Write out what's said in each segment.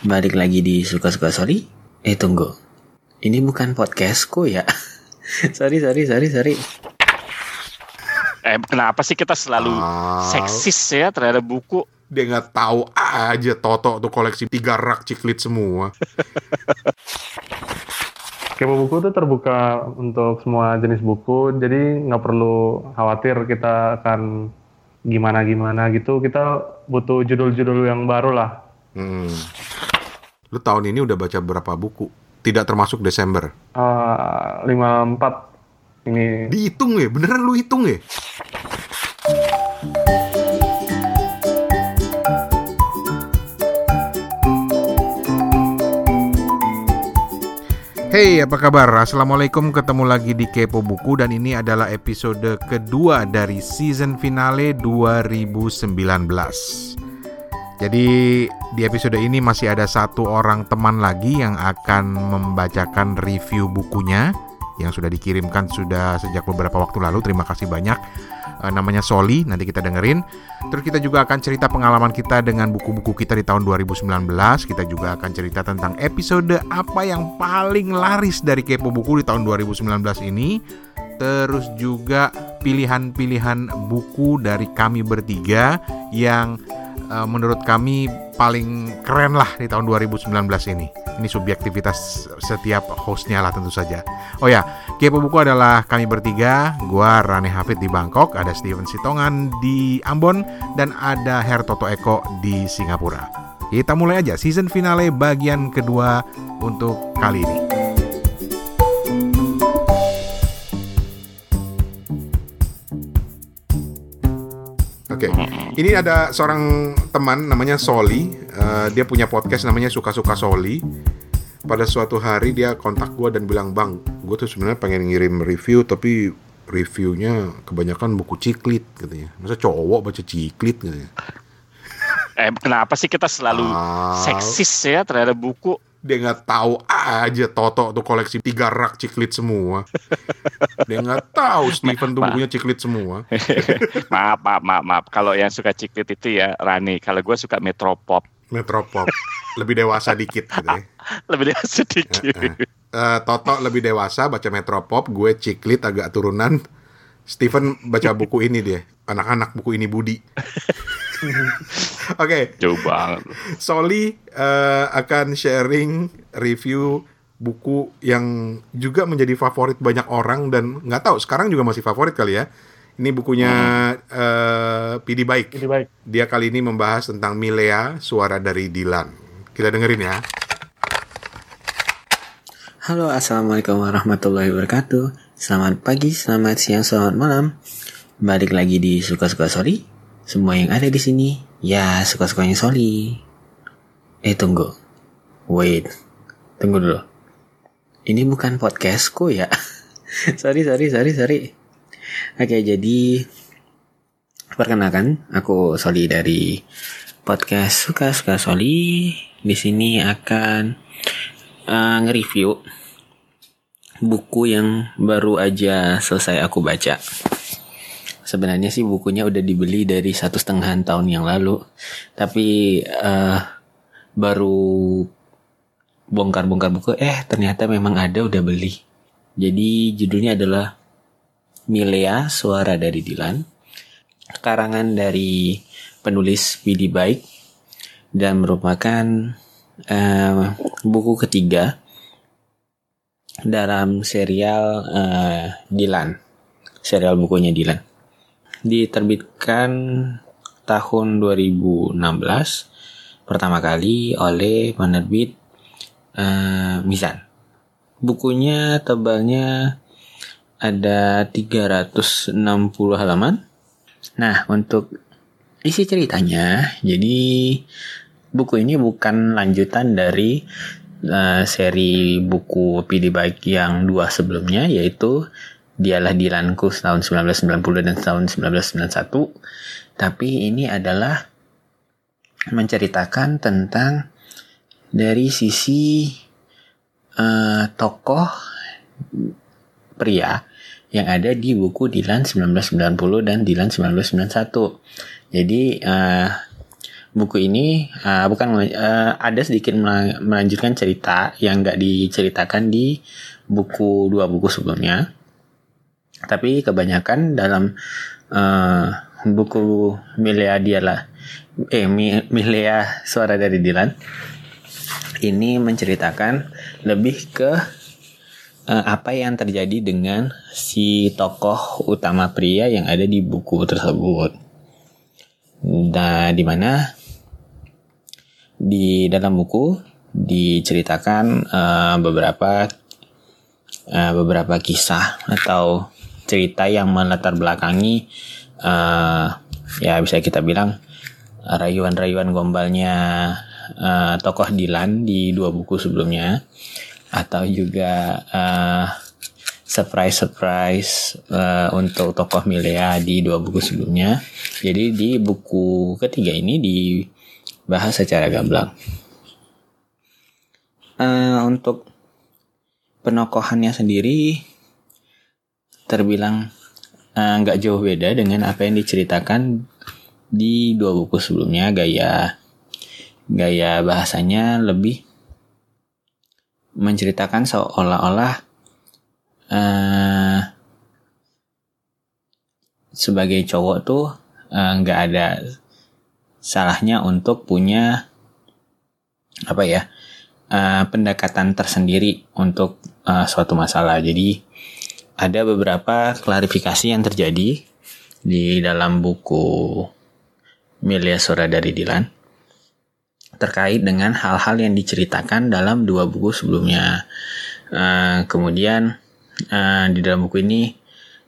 Balik lagi di Suka-Suka Sorry Eh tunggu Ini bukan podcastku ya Sorry sorry sorry sorry Eh kenapa sih kita selalu Ah. seksis ya terhadap buku? Dia nggak tahu aja Toto tuh koleksi tiga rak ciklit semua. Kepo buku tuh terbuka untuk semua jenis buku, jadi nggak perlu khawatir kita akan gimana-gimana gitu. Kita butuh judul-judul yang baru lah. Hmm. Lu tahun ini udah baca berapa buku? Tidak termasuk Desember. Eh, 54 ini Dihitung ya? Beneran lu hitung ya? Hey, apa kabar? Assalamualaikum, ketemu lagi di Kepo Buku dan ini adalah episode kedua dari season finale 2019. Jadi di episode ini masih ada satu orang teman lagi yang akan membacakan review bukunya yang sudah dikirimkan sudah sejak beberapa waktu lalu. Terima kasih banyak. Eh, namanya Soli, nanti kita dengerin. Terus kita juga akan cerita pengalaman kita dengan buku-buku kita di tahun 2019. Kita juga akan cerita tentang episode apa yang paling laris dari Kepo Buku di tahun 2019 ini. Terus juga pilihan-pilihan buku dari kami bertiga yang eh, menurut kami paling keren lah di tahun 2019 ini. Ini subjektivitas setiap hostnya lah tentu saja. Oh ya, Kepo Buku adalah kami bertiga. Gua Rane Hafid di Bangkok, ada Steven Sitongan di Ambon, dan ada Her Toto Eko di Singapura. Kita mulai aja season finale bagian kedua untuk kali ini. Oke, ini ada seorang teman namanya Soli. Eh, dia punya podcast namanya Suka-Suka Soli. Pada suatu hari dia kontak gue dan bilang, Bang, gue tuh sebenarnya pengen ngirim review, tapi reviewnya kebanyakan buku ciklit, katanya. Masa cowok baca ciklit, katanya. Eh kenapa sih kita selalu Ah. seksis ya terhadap buku? Dia nggak tahu aja Toto tuh koleksi tiga rak ciklit semua. dia nggak tahu Steven tuh bukunya ciklit semua. maaf, maaf, maaf, maaf. Kalau yang suka ciklit itu ya Rani. Kalau gue suka Metropop. Metropop lebih dewasa dikit gitu ya. Lebih dari sedikit. Eh, Toto lebih dewasa baca Metropop, gue ciklit agak turunan. Steven baca buku ini dia, anak-anak buku ini Budi. Oke, Jauh banget. Soli eh, akan sharing review buku yang juga menjadi favorit banyak orang dan nggak tahu sekarang juga masih favorit kali ya. Ini bukunya eh, Pidi Baik. jadi baik. Dia kali ini membahas tentang Milea, suara dari Dilan. Kita dengerin ya. Halo assalamualaikum warahmatullahi wabarakatuh Selamat pagi, selamat siang, selamat malam. Balik lagi di Suka-Suka Sorry Semua yang ada di sini Ya suka-sukanya Soli. Eh tunggu. Wait. Tunggu dulu. Ini bukan podcastku ya. Sorry sorry sorry sorry. Oke jadi Perkenalkan Aku Soli dari Podcast Suka-Suka Soli. Di sini akan eh, nge-review buku yang baru aja selesai aku baca. Sebenarnya sih bukunya udah dibeli dari satu setengah tahun yang lalu, tapi eh, baru bongkar-bongkar buku, eh ternyata memang ada udah beli. Jadi judulnya adalah Milea Suara dari Dilan, karangan dari penulis Widi Baik dan merupakan eh, buku ketiga dalam serial eh, Dilan, serial bukunya Dilan. Diterbitkan tahun 2016 pertama kali oleh penerbit eh, Mizan. Bukunya tebalnya ada 360 halaman. Nah, untuk isi ceritanya, jadi buku ini bukan lanjutan dari uh, seri buku PD Baik yang dua sebelumnya yaitu Dialah Dilanku tahun 1990 dan tahun 1991 tapi ini adalah menceritakan tentang dari sisi uh, tokoh pria yang ada di buku Dilan 1990 dan Dilan 1991 jadi uh, buku ini uh, bukan uh, ada sedikit melanjutkan cerita yang nggak diceritakan di buku dua buku sebelumnya. Tapi kebanyakan dalam uh, buku Milea Diala eh Milea Suara dari Dilan ini menceritakan lebih ke uh, apa yang terjadi dengan si tokoh utama pria yang ada di buku tersebut. Dan di mana di dalam buku diceritakan uh, beberapa uh, beberapa kisah atau cerita yang melatar belakangi uh, ya bisa kita bilang rayuan-rayuan gombalnya uh, tokoh Dilan di dua buku sebelumnya atau juga uh, surprise surprise uh, untuk tokoh Milea di dua buku sebelumnya. Jadi di buku ketiga ini dibahas secara gamblang. Uh, untuk penokohannya sendiri terbilang nggak uh, jauh beda dengan apa yang diceritakan di dua buku sebelumnya gaya gaya bahasanya lebih menceritakan seolah-olah uh, sebagai cowok tuh eh, nggak uh, ada salahnya untuk punya apa ya uh, pendekatan tersendiri untuk uh, suatu masalah. Jadi ada beberapa klarifikasi yang terjadi di dalam buku Milia Sora dari Dilan terkait dengan hal-hal yang diceritakan dalam dua buku sebelumnya. Uh, kemudian uh, di dalam buku ini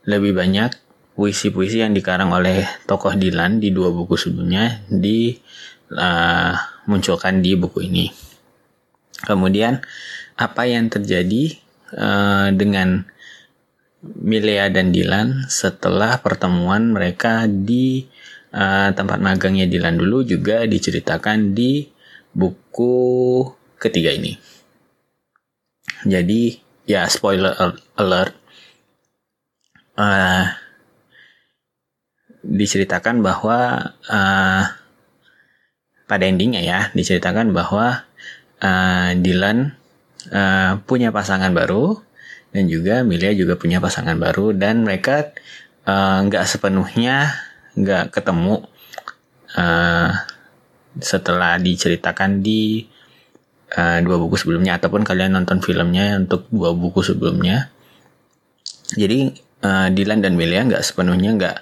lebih banyak puisi-puisi yang dikarang oleh tokoh Dilan di dua buku sebelumnya dimunculkan uh, di buku ini. Kemudian apa yang terjadi uh, dengan Milea dan Dilan setelah pertemuan mereka di uh, tempat magangnya Dilan dulu juga diceritakan di buku ketiga ini. Jadi ya spoiler alert. Uh, diceritakan bahwa uh, pada endingnya ya diceritakan bahwa uh, Dylan uh, punya pasangan baru dan juga Milia juga punya pasangan baru dan mereka nggak uh, sepenuhnya nggak ketemu uh, setelah diceritakan di uh, dua buku sebelumnya ataupun kalian nonton filmnya untuk dua buku sebelumnya. Jadi uh, Dylan dan Melia nggak sepenuhnya nggak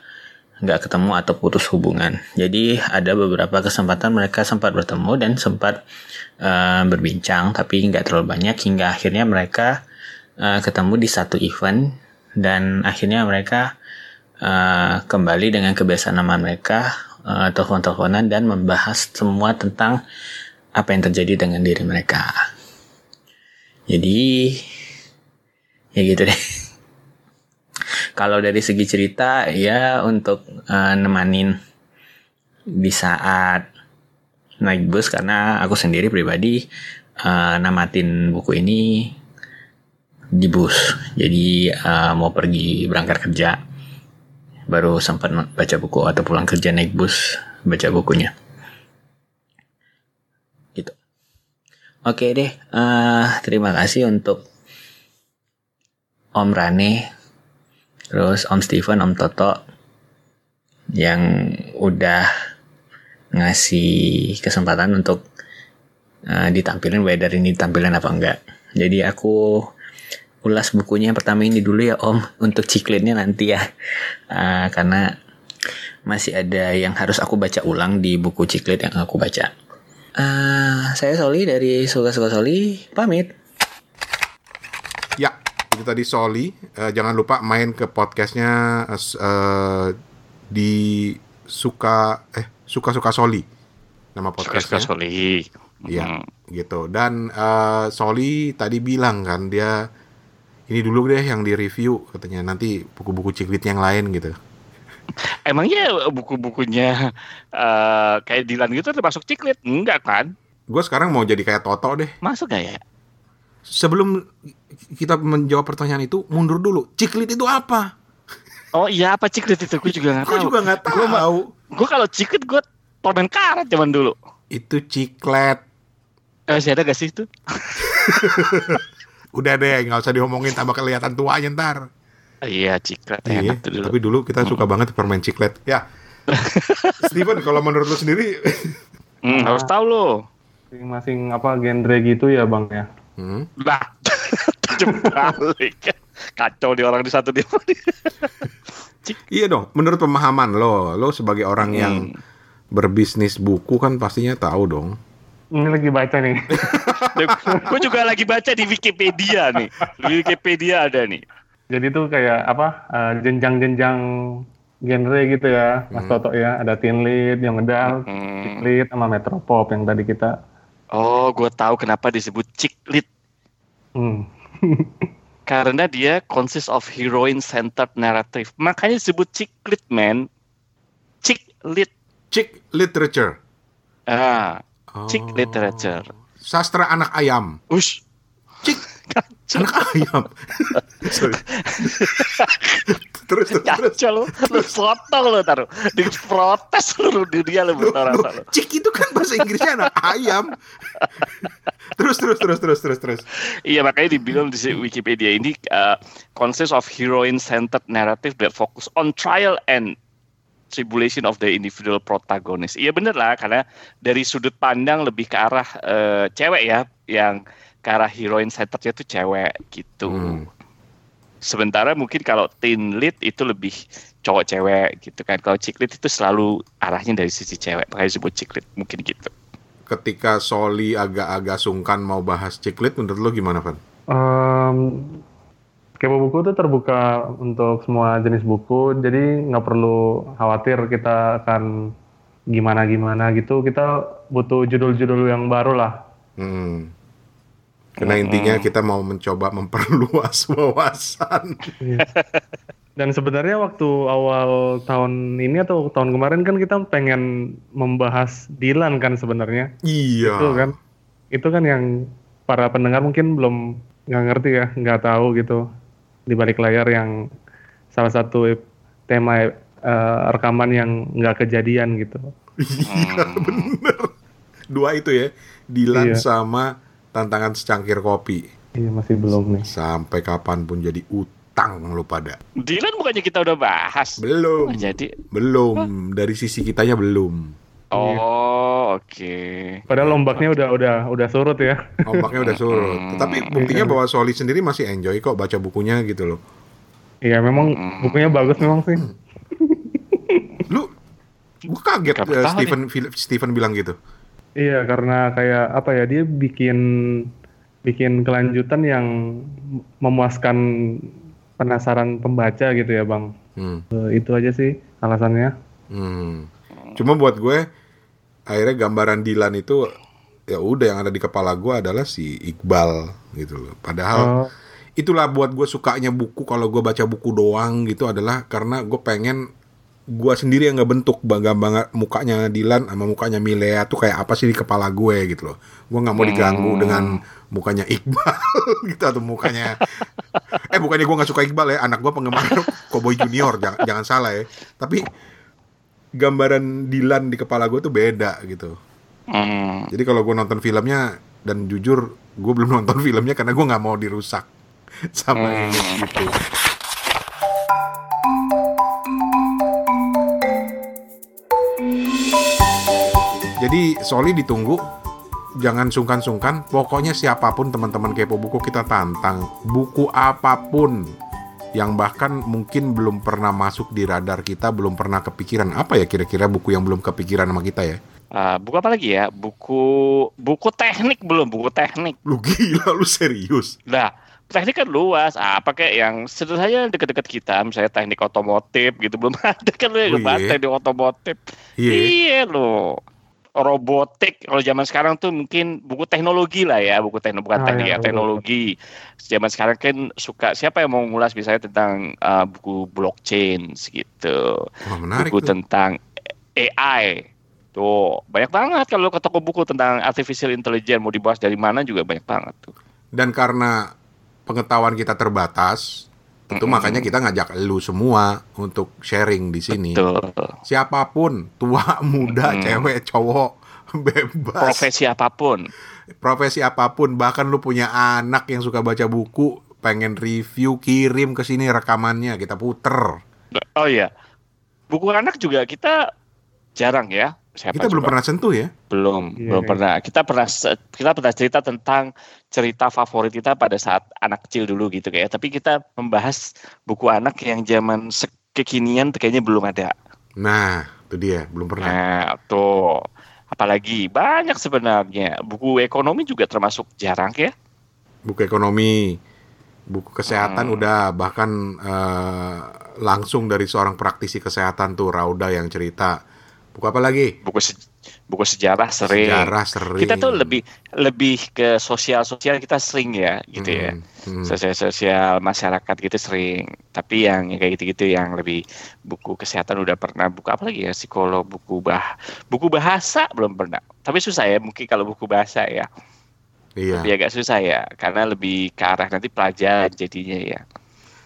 nggak ketemu atau putus hubungan. Jadi ada beberapa kesempatan mereka sempat bertemu dan sempat uh, berbincang, tapi nggak terlalu banyak hingga akhirnya mereka uh, ketemu di satu event dan akhirnya mereka uh, kembali dengan kebiasaan nama mereka uh, telepon-teleponan dan membahas semua tentang apa yang terjadi dengan diri mereka. Jadi ya gitu deh. Kalau dari segi cerita ya untuk uh, nemanin di saat naik bus karena aku sendiri pribadi uh, namatin buku ini di bus. Jadi uh, mau pergi berangkat kerja baru sempat baca buku atau pulang kerja naik bus baca bukunya gitu oke deh uh, terima kasih untuk Om Rane terus Om Steven Om Toto yang udah ngasih kesempatan untuk uh, ditampilin whether ini tampilan apa enggak jadi aku ulas bukunya yang pertama ini dulu ya Om untuk ciklitnya nanti ya uh, karena masih ada yang harus aku baca ulang di buku ciklit yang aku baca. Uh, saya Soli dari Suka-Suka Soli pamit. Itu tadi Soli. Uh, jangan lupa main ke podcastnya uh, di Suka eh Suka-Suka Soli. Nama podcastnya. Suka-Suka Soli. Iya, hmm. gitu. Dan uh, Soli tadi bilang kan dia ini dulu deh yang di review katanya nanti buku-buku ciklit yang lain gitu. Emangnya buku-bukunya uh, kayak Dilan gitu termasuk ciklit? Enggak kan? Gue sekarang mau jadi kayak Toto deh. Masuk gak ya? Sebelum kita menjawab pertanyaan itu, mundur dulu. Ciklit itu apa? Oh iya apa ciklit itu? Gue juga nggak tahu. Gue juga nggak tahu. Gue kalau ciklit gue permen karet zaman dulu. Itu ciklet. Eh, masih ada gak sih itu? Udah deh, nggak usah diomongin tambah kelihatan tuanya ntar. Iya, ciklet Iya, enak tuh dulu. tapi dulu kita suka banget permen ciklet. Ya. Steven, kalau menurut lu sendiri, Hmm, harus tahu lo. Masing-masing apa genre gitu ya bang ya. Hmm, Nah, balik. Kacau di orang di satu dia. iya dong. Menurut pemahaman lo, lo sebagai orang yang Hmm. berbisnis buku kan pastinya tahu dong. Ini lagi baca nih. Gue juga lagi baca di Wikipedia nih. Di Wikipedia ada nih. Jadi tuh kayak apa eh, jenjang-jenjang genre gitu ya, Mas Hmm. Toto ya. Ada teen lead, yang ngedal, Hmm. lead sama metropop yang tadi kita. Oh, gue tahu kenapa disebut chick lit. Hmm. Karena dia consist of heroine centered narrative. Makanya disebut chick lit, man. Chick lit. Chick literature. Ah, Oh. chick literature. Sastra anak ayam. Ush. Chick anak ayam. Sorry. Terus terus terus. Kacau lu. Lu sotong lu taruh. Di protes seluruh dunia lu Loh, bertara loh, Chick itu kan bahasa Inggrisnya anak ayam. terus terus terus terus terus terus. Iya makanya dibilang di Wikipedia ini uh, consists of heroine centered narrative that focus on trial and tribulation of the individual protagonist. Iya bener lah karena dari sudut pandang lebih ke arah uh, cewek ya yang ke arah heroine centerednya itu cewek gitu. Hmm. Sementara mungkin kalau teen lead itu lebih cowok cewek gitu kan. Kalau chick lead itu selalu arahnya dari sisi cewek makanya disebut chick lead mungkin gitu. Ketika Soli agak-agak sungkan mau bahas chick lit, menurut lo gimana, Van? Em, Kepo buku tuh terbuka untuk semua jenis buku, jadi nggak perlu khawatir kita akan gimana-gimana gitu. Kita butuh judul-judul yang baru lah. Hmm. Karena intinya kita mau mencoba memperluas wawasan. Dan sebenarnya waktu awal tahun ini atau tahun kemarin kan kita pengen membahas Dilan kan sebenarnya. Iya. Itu kan, itu kan yang para pendengar mungkin belum nggak ngerti ya, nggak tahu gitu di balik layar yang salah satu tema eh, rekaman yang nggak kejadian gitu. Iya, bener. Dua itu ya, Dilan Iya. sama tantangan secangkir kopi. Iya masih belum nih. Sampai kapan pun jadi utang lu pada. Dylan bukannya kita udah bahas. Belum. Oh, jadi Belum. Dari sisi kitanya belum. Oh, oke. Padahal ombaknya udah udah udah surut ya. Ombaknya udah surut. Tetapi buktinya bahwa Soli sendiri masih enjoy kok baca bukunya gitu loh. Iya memang bukunya bagus memang sih. Lu gue kaget eh, tahun Steven Steven bilang gitu. Iya karena kayak apa ya dia bikin bikin kelanjutan yang memuaskan penasaran pembaca gitu ya bang. Hmm. Eh, itu aja sih alasannya. Hmm. Cuma buat gue akhirnya gambaran Dilan itu ya udah yang ada di kepala gue adalah si Iqbal gitu loh. Padahal Oh, itulah buat gue sukanya buku kalau gue baca buku doang gitu adalah karena gue pengen gue sendiri yang ngebentuk bangga banget mukanya Dilan sama mukanya Milea tuh kayak apa sih di kepala gue gitu loh. Gue nggak mau diganggu dengan mukanya Iqbal gitu atau mukanya eh bukannya gue nggak suka Iqbal ya anak gue penggemar Cowboy Junior jangan, jangan salah ya tapi gambaran Dilan di kepala gue tuh beda gitu Hmm. jadi kalau gue nonton filmnya dan jujur gue belum nonton filmnya karena gue nggak mau dirusak sama Hmm. ini gitu jadi Soli ditunggu jangan sungkan-sungkan pokoknya siapa pun teman-teman kepo buku kita tantang buku apa pun yang bahkan mungkin belum pernah masuk di radar kita belum pernah kepikiran apa ya kira-kira buku yang belum kepikiran sama kita ya Ah, buku apa lagi ya? Buku buku teknik belum? Buku teknik. lu gila lu serius Nah, teknik kan luas. Apa kayak yang sederhana deket-deket kita, misalnya teknik otomotif gitu belum ada kan lu yang Oh, ngebahas iya? teknik otomotif. Iya. Iya lo. Robotik kalau zaman sekarang tuh mungkin buku teknologi lah ya, buku teknologi bukan Ah, teknik ya, betul, teknologi. Zaman sekarang kan suka siapa yang mau ngulas misalnya tentang uh, buku blockchain gitu. Wah, menarik buku tuh. tentang AI. Tuh, banyak banget kalau ke toko buku tentang artificial intelligence mau dibahas dari mana juga banyak banget tuh. Dan karena pengetahuan kita terbatas, Tentu makanya kita ngajak lu semua untuk sharing di sini. Betul. Siapa pun, tua, muda, Mm. cewek, cowok, bebas. Profesi apa pun. Profesi apa pun, bahkan lu punya anak yang suka baca buku, pengen review, kirim ke sini rekamannya, kita puter. Oh iya. Buku anak juga kita jarang ya. Siapa Kita belum coba? pernah sentuh ya. belum Iya, belum iya. pernah kita pernah kita pernah cerita tentang cerita favorit kita pada saat anak kecil dulu gitu kayak tapi kita membahas buku anak yang zaman kekinian kayaknya belum ada Nah, itu dia, belum pernah. nah tuh apalagi banyak sebenarnya buku ekonomi juga termasuk jarang ya Buku ekonomi, buku kesehatan Hmm. udah bahkan eh, langsung dari seorang praktisi kesehatan tuh Rauda yang cerita. Buku apa lagi? buku se- buku sejarah sering. Sejarah sering. kita tuh lebih lebih ke sosial sosial kita sering ya gitu ya. Hmm, hmm. sosial sosial masyarakat gitu sering. Tapi yang, kayak gitu gitu yang lebih buku kesehatan udah pernah. Buku apa lagi ya? Psikolog buku bah buku bahasa belum pernah. Tapi susah ya mungkin kalau buku bahasa ya. Iya. lebih agak susah ya karena lebih ke arah nanti pelajaran jadinya ya.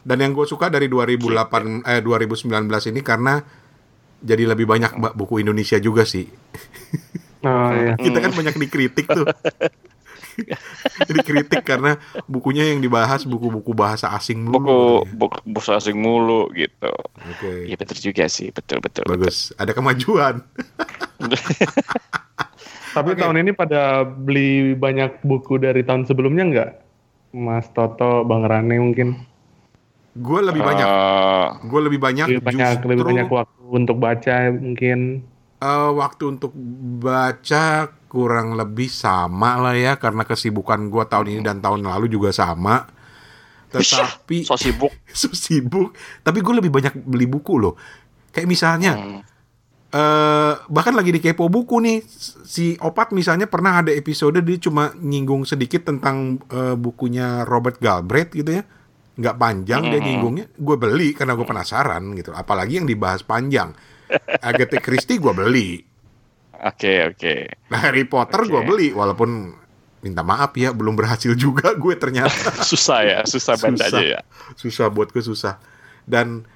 Dan yang gue suka dari 2008 eh 2019 ini karena jadi lebih banyak ba- buku Indonesia juga sih. Oh iya. Kita kan banyak dikritik tuh. dikritik karena bukunya yang dibahas buku-buku bahasa asing buku mulu. buku bahasa asing mulu gitu Oke. ya betul juga sih betul betul, betul. Bagus. Ada kemajuan. Tapi Oke. tahun ini pada beli banyak buku dari tahun sebelumnya nggak? Mas Toto, Bang Rane mungkin Gue lebih banyak. Eh, Gue lebih banyak. lebih banyak justru, lebih banyak waktu untuk baca mungkin. eh, waktu untuk baca kurang lebih sama lah ya karena kesibukan gue tahun ini dan tahun lalu juga sama. Tetapi so sibuk so sibuk. Tapi gue lebih banyak beli buku loh. Kayak misalnya, Hmm. eh bahkan lagi di kepo buku nih, si Opat misalnya pernah ada episode dia cuma nyinggung sedikit tentang eh, bukunya Robert Galbraith gitu ya. Nggak panjang dia Mhm. nyinggungnya. Gue beli karena gue penasaran gitu. Apalagi yang dibahas panjang. Agatha Christie gue beli. oke oke Nah, Harry Potter gue Oke. beli walaupun minta maaf ya belum berhasil juga gue ternyata. susah ya susah Susah. aja ya susah buat gue susah dan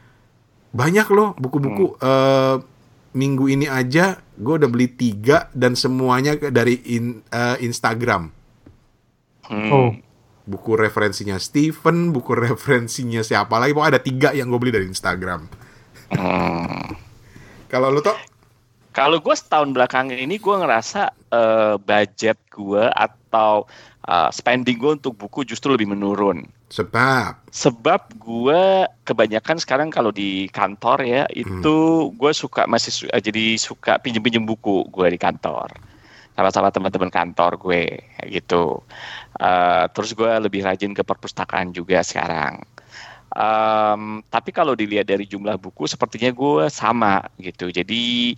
banyak loh buku-buku eh, minggu ini aja gue udah beli tiga dan semuanya dari in- eh, Instagram Hmm. Oh, buku referensinya Steven buku referensinya siapa lagi? Pokoknya ada tiga yang gue beli dari Instagram. Hmm. kalau lu toh Kalau gue setahun belakangan ini gue ngerasa eh, budget gue atau eh, spending gue untuk buku justru lebih menurun. sebab? Sebab gue kebanyakan sekarang kalau di kantor ya itu gue suka masih su- jadi suka pinjem-pinjem buku gue di kantor sama-sama teman-teman kantor gue kayak gitu. Eh, terus gue lebih rajin ke perpustakaan juga sekarang. Em, tapi kalau dilihat dari jumlah buku, sepertinya gue sama gitu. Jadi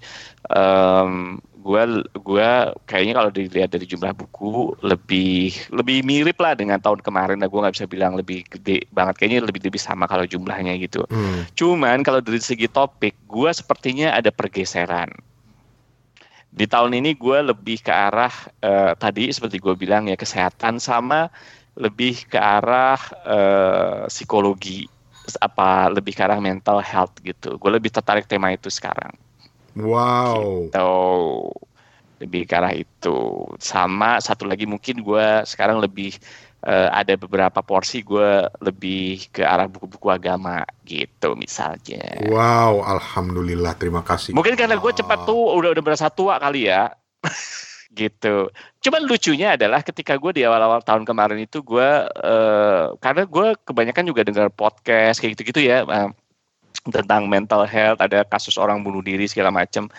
em, gue gue kayaknya kalau dilihat dari jumlah buku lebih lebih mirip lah dengan tahun kemarin. Nah, gue nggak bisa bilang lebih gede banget. Kayaknya lebih lebih sama kalau jumlahnya gitu. hmm, Cuman kalau dari segi topik, gue sepertinya ada pergeseran. Di tahun ini gue lebih ke arah eh, tadi seperti gue bilang ya kesehatan sama lebih ke arah eh, psikologi apa lebih ke arah mental health gitu. Gue lebih tertarik tema itu sekarang. wow Tuh lebih ke arah itu. Sama satu lagi mungkin gue sekarang lebih eh, ada beberapa porsi gue lebih ke arah buku-buku agama gitu misalnya. wow alhamdulillah terima kasih Mungkin karena gue cepat tuh udah udah berasa tua kali ya. gitu. Cuman lucunya adalah ketika gue di awal-awal tahun kemarin itu gue eh, karena gue kebanyakan juga dengar podcast kayak gitu-gitu ya eh, tentang mental health, ada kasus orang bunuh diri segala macam.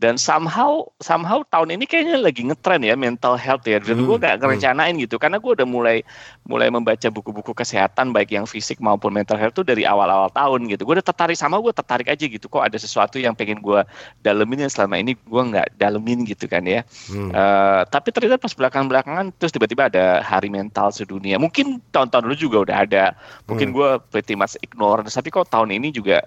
Dan somehow somehow tahun ini kayaknya lagi ngetren ya mental health ya. Dan gue Hmm, gak ngerencanain gitu karena gue udah mulai mulai membaca buku-buku kesehatan baik yang fisik maupun mental health tuh dari awal-awal tahun gitu. Gue udah tertarik sama gue tertarik aja gitu kok ada sesuatu yang pengen gue dalemin yang selama ini gue nggak dalemin gitu kan ya. Hmm, Eh, tapi ternyata pas belakang-belakangan terus tiba-tiba ada hari mental sedunia. Mungkin tahun-tahun dulu juga udah ada. Mungkin gue pretty much ignore. Tapi kok tahun ini juga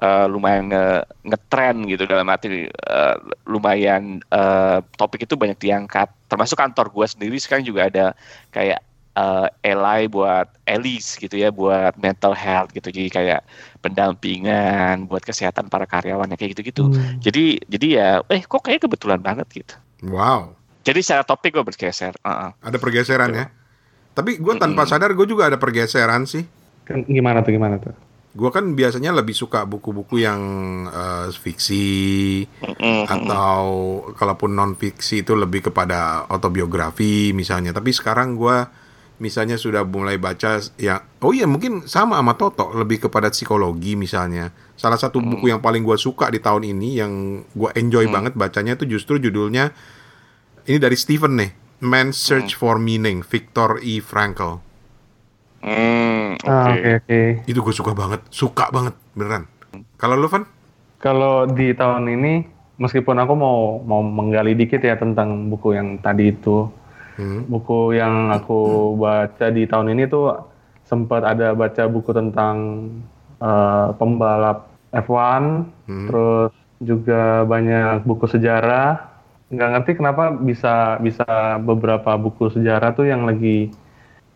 eh, lumayan nge- ngetren gitu dalam arti eh, lumayan eh, topik itu banyak diangkat. Termasuk kantor gue sendiri sekarang juga ada kayak uh, ally buat Elis gitu ya buat mental health gitu jadi kayak pendampingan buat kesehatan para karyawan kayak gitu-gitu Hmm. jadi jadi ya eh kok kayak kebetulan banget gitu Wow, jadi secara topik gue bergeser uh-uh. ada pergeseran ya. Tapi gue tanpa sadar gue juga ada pergeseran sih. Kan Gimana tuh gimana tuh? Gue kan biasanya lebih suka buku-buku yang eh, fiksi Mm-mm. atau kalaupun non fiksi itu lebih kepada autobiografi misalnya. Tapi sekarang gue misalnya sudah mulai baca ya oh iya mungkin sama sama Toto lebih kepada psikologi misalnya. Salah satu buku yang paling gue suka di tahun ini yang gue enjoy banget bacanya itu justru judulnya ini dari Stephen nih, Man's Search for Meaning, Viktor E. Frankl. Hmm, oke Ah, Oke oke. Itu gue suka banget, suka banget beneran. Kalau lu Van? Kalau di tahun ini, meskipun aku mau mau menggali dikit ya tentang buku yang tadi itu, Hmm. buku yang aku baca di tahun ini tuh sempat ada baca buku tentang eh, pembalap F1, Hmm. terus juga banyak buku sejarah. Nggak ngerti kenapa bisa bisa beberapa buku sejarah tuh yang lagi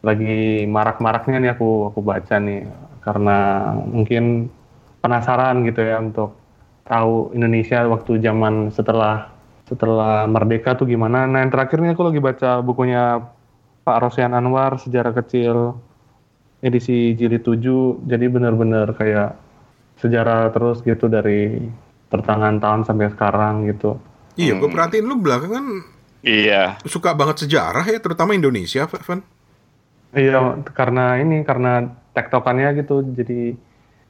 lagi marak-maraknya nih aku aku baca nih karena mungkin penasaran gitu ya untuk tahu Indonesia waktu zaman setelah setelah merdeka tuh gimana. Nah yang terakhir nih aku lagi baca bukunya Pak Rosyan Anwar Sejarah Kecil edisi jilid 7 jadi bener-bener kayak sejarah terus gitu dari pertengahan tahun sampai sekarang gitu. Iya, gue perhatiin lu belakangan iya suka banget sejarah ya, terutama Indonesia, Van. Iya, karena ini karena tektokannya gitu. Jadi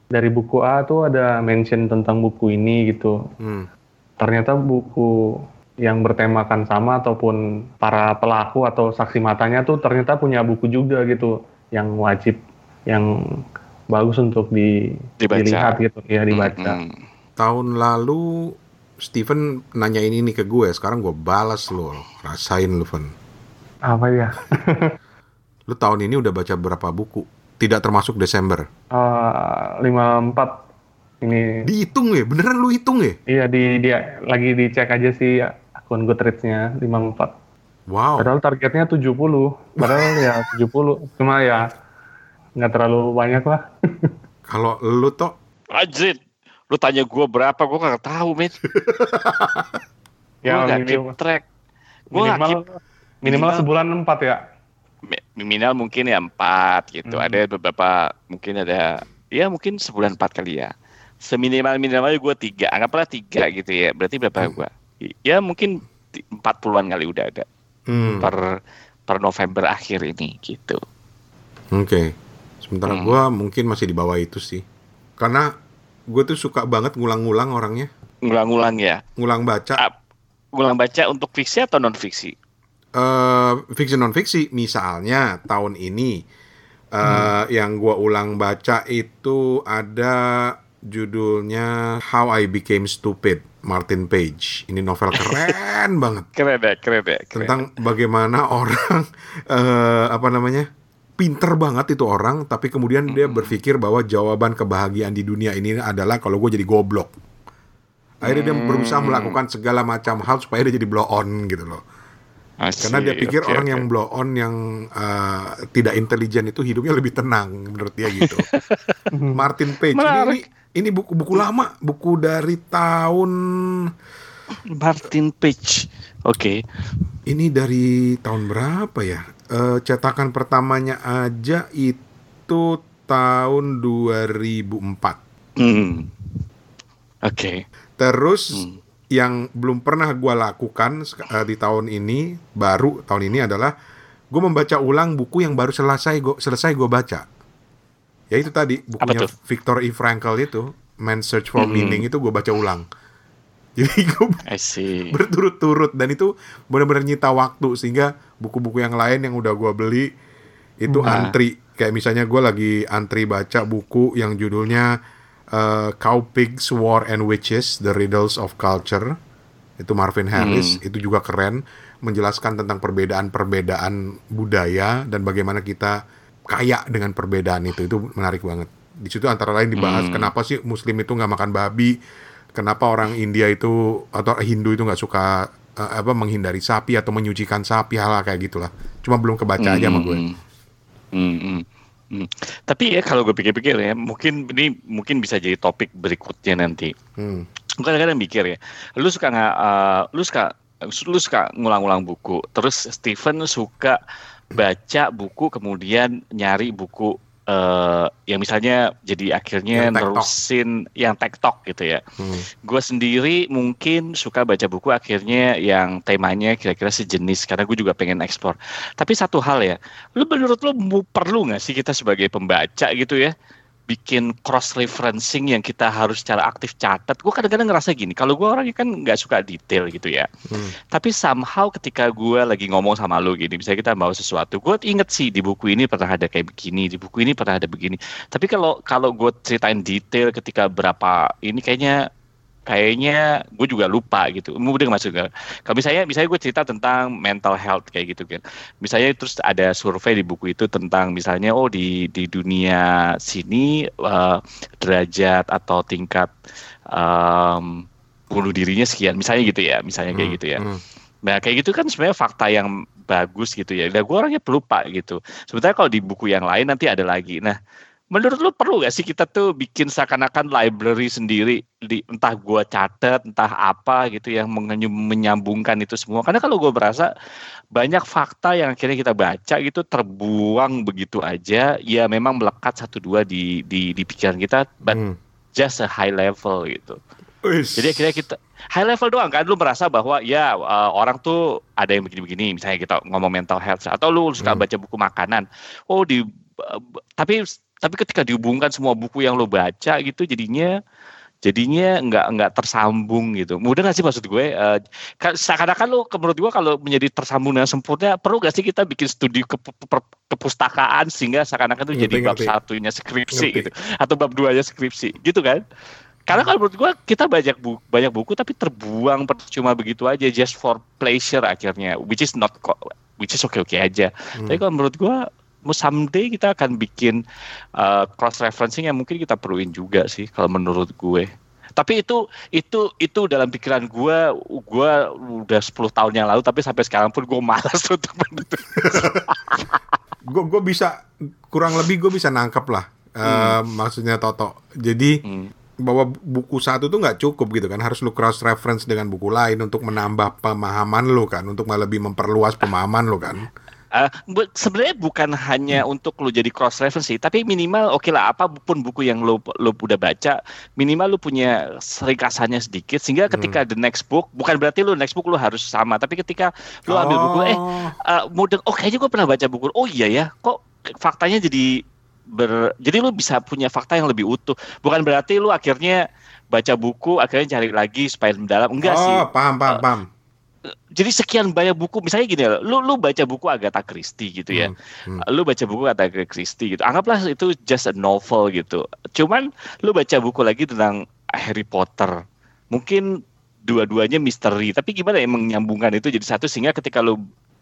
dari buku A tuh ada mention tentang buku ini gitu. Hmm. Ternyata buku yang bertemakan sama ataupun para pelaku atau saksi matanya tuh ternyata punya buku juga gitu yang wajib yang bagus untuk di, Dibaca. dilihat gitu ya dibaca. Mm-mm. Tahun lalu Steven nanya ini nih ke gue, sekarang gue balas lo, rasain lu, Van. Apa ya? Lu tahun ini udah baca berapa buku? Tidak termasuk Desember. Eh, 54 ini Dihitung ya, beneran lu hitung ya? iya di dia lagi dicek aja sih akun Goodreads-nya 54. Wow. Padahal targetnya 70. Padahal ya 70. Cuma ya nggak terlalu banyak lah. Kalau lu toh, Anjir, lu tanya gue berapa, gue gak tahu, men. Gue ya gak keep minimal, track. Gue gak minimal, keep, minimal minimal- sebulan 4 ya. Mi- minimal mungkin ya empat gitu. Hmm. Ada beberapa, mungkin ada, ya mungkin sebulan empat kali ya. Seminimal minimalnya gue tiga, anggaplah tiga gitu ya. Berarti berapa Hmm. gue? Ya mungkin empat puluhan kali udah ada hmm, per per November akhir ini gitu. oke. Sementara Hmm. gue mungkin masih di bawah itu sih. Karena gue tuh suka banget ngulang-ngulang orangnya. Ngulang-ngulang ya. Ngulang baca, Ah, Ngulang baca untuk fiksi atau non fiksi? Eh fiksi non fiksi misalnya tahun ini eh yang gua ulang baca itu ada judulnya How I Became Stupid Martin Page. Ini novel keren banget. Keren deh, keren deh. Keren. tentang bagaimana orang eh apa namanya pinter banget itu orang tapi kemudian dia berpikir bahwa jawaban kebahagiaan di dunia ini adalah kalau gue jadi goblok. Akhirnya dia berusaha melakukan segala macam hal supaya dia jadi blow on gitu loh Asik, karena dia pikir oke, orang oke. yang blow on yang uh, tidak intelijen itu hidupnya lebih tenang menurut dia gitu. Martin Page ini, ini ini buku-buku lama, buku dari tahun Martin Page. Oke. ini dari tahun berapa ya? Eh, cetakan pertamanya aja itu tahun 2004. Hmm. Oke. Terus Hmm. Yang belum pernah gua lakukan eh, di tahun ini baru tahun ini adalah gue membaca ulang buku yang baru selesai gua selesai gue baca. Ya itu tadi bukunya tuh? Viktor E. Frankl itu Man's Search for Hmm. Meaning itu gue baca ulang. Jadi gue berturut-turut dan itu benar-benar nyita waktu sehingga buku-buku yang lain yang udah gua beli itu Nah. antri kayak misalnya gue lagi antri baca buku yang judulnya uh, Cow Pigs War and Witches The Riddles of Culture. Itu Marvin Harris. Itu juga keren. Menjelaskan tentang perbedaan-perbedaan budaya dan bagaimana kita kaya dengan perbedaan itu. Itu menarik banget. Di situ antara lain dibahas kenapa sih Muslim itu nggak makan babi? Kenapa orang India itu atau Hindu itu nggak suka eh, apa menghindari sapi atau menyucikan sapi hal kayak gitulah. Cuma belum kebaca aja sama gue. Hmm. Hmm, hmm. Tapi ya kalau gue pikir-pikir ya, mungkin ini mungkin bisa jadi topik berikutnya nanti. Hmm. Gue kadang-kadang mikir ya, lu suka nggak, uh, lu suka, lu suka ngulang-ngulang buku, terus Steven suka baca buku kemudian nyari buku uh, yang misalnya jadi akhirnya Yang nerusin yang tektok gitu ya. Hmm. Gue sendiri mungkin suka baca buku akhirnya yang temanya kira-kira sejenis karena gue juga pengen ekspor. Tapi satu hal ya, lu menurut lu perlu nggak sih kita sebagai pembaca gitu ya bikin cross referencing yang kita harus secara aktif catat. Gue kadang-kadang ngerasa gini, kalau gue orangnya kan nggak suka detail gitu ya. Hmm. Tapi somehow ketika gue lagi ngomong sama lu gini, misalnya kita bawa sesuatu, gue inget sih di buku ini pernah ada kayak begini, di buku ini pernah ada begini. Tapi kalau kalau gue ceritain detail ketika berapa ini kayaknya kayaknya gue juga lupa gitu. Mudah masuk gak? Kalau misalnya misalnya gue cerita tentang mental health kayak gitu kan. Misalnya terus ada survei di buku itu tentang misalnya oh di di dunia sini eh, derajat atau tingkat em, bunuh dirinya sekian. Misalnya gitu ya, misalnya kayak Hmm. gitu ya. Hmm. Nah kayak gitu kan sebenarnya fakta yang bagus gitu ya. Nah gue orangnya pelupa gitu. Sementara kalau di buku yang lain nanti ada lagi. Nah menurut lu perlu gak sih kita tuh bikin seakan-akan library sendiri di entah gua catat entah apa gitu yang menyambungkan itu semua karena kalau gue berasa banyak fakta yang akhirnya kita baca gitu terbuang begitu aja ya memang melekat satu dua di di, di pikiran kita but Hmm. just a high level gitu Wis. jadi akhirnya kita high level doang kan lu merasa bahwa ya uh, orang tuh ada yang begini-begini misalnya kita ngomong mental health atau lu suka Hmm. baca buku makanan oh di uh, tapi tapi ketika dihubungkan semua buku yang lu baca gitu jadinya jadinya nggak nggak tersambung gitu. Mudah nggak sih maksud gue? Uh, kan- seakan-akan lu menurut gue kalau menjadi tersambung dengan sempurna perlu nggak sih kita bikin studi ke, kepustakaan sehingga seakan-akan itu jadi Ngerti, bab satunya skripsi Ngerti. gitu atau bab duanya skripsi gitu kan? Karena kalau menurut gua kita banyak buku, banyak buku tapi terbuang percuma begitu aja just for pleasure akhirnya which is not which is oke-oke aja. Hmm. Tapi kalau menurut mau someday kita akan bikin uh, cross referencing yang mungkin kita perluin juga sih kalau menurut gue. Tapi itu itu itu dalam pikiran gua gua udah 10 tahun yang lalu tapi sampai sekarang pun gue malas untuk menutup. gue gue bisa kurang lebih gue bisa nangkep lah eh, maksudnya Toto jadi Hmm. bahwa buku satu tuh nggak cukup gitu kan harus lu cross reference dengan buku lain untuk menambah pemahaman lu kan untuk lebih memperluas pemahaman lu kan Eh, bu- sebenarnya bukan hanya untuk lu jadi cross reference sih, tapi minimal oke lah apa pun buku yang lu lu udah baca, minimal lu punya ringkasannya sedikit sehingga ketika the next book bukan berarti lu next book lu harus sama, tapi ketika lu ambil buku eh Oh. uh, mudah oh kayaknya gue pernah baca buku oh iya ya kok faktanya jadi ber jadi lu bisa punya fakta yang lebih utuh. Bukan berarti lu akhirnya baca buku akhirnya cari lagi supaya mendalam enggak oh, sih. paham paham Eh, paham jadi sekian banyak buku misalnya gini ya, lu lu baca buku Agatha Christie gitu ya. Hmm, lu baca buku Agatha Christie gitu. Anggaplah itu just a novel gitu. Cuman lu baca buku lagi tentang Harry Potter. Mungkin dua-duanya misteri tapi gimana ya menyambungkan itu jadi satu sehingga ketika lu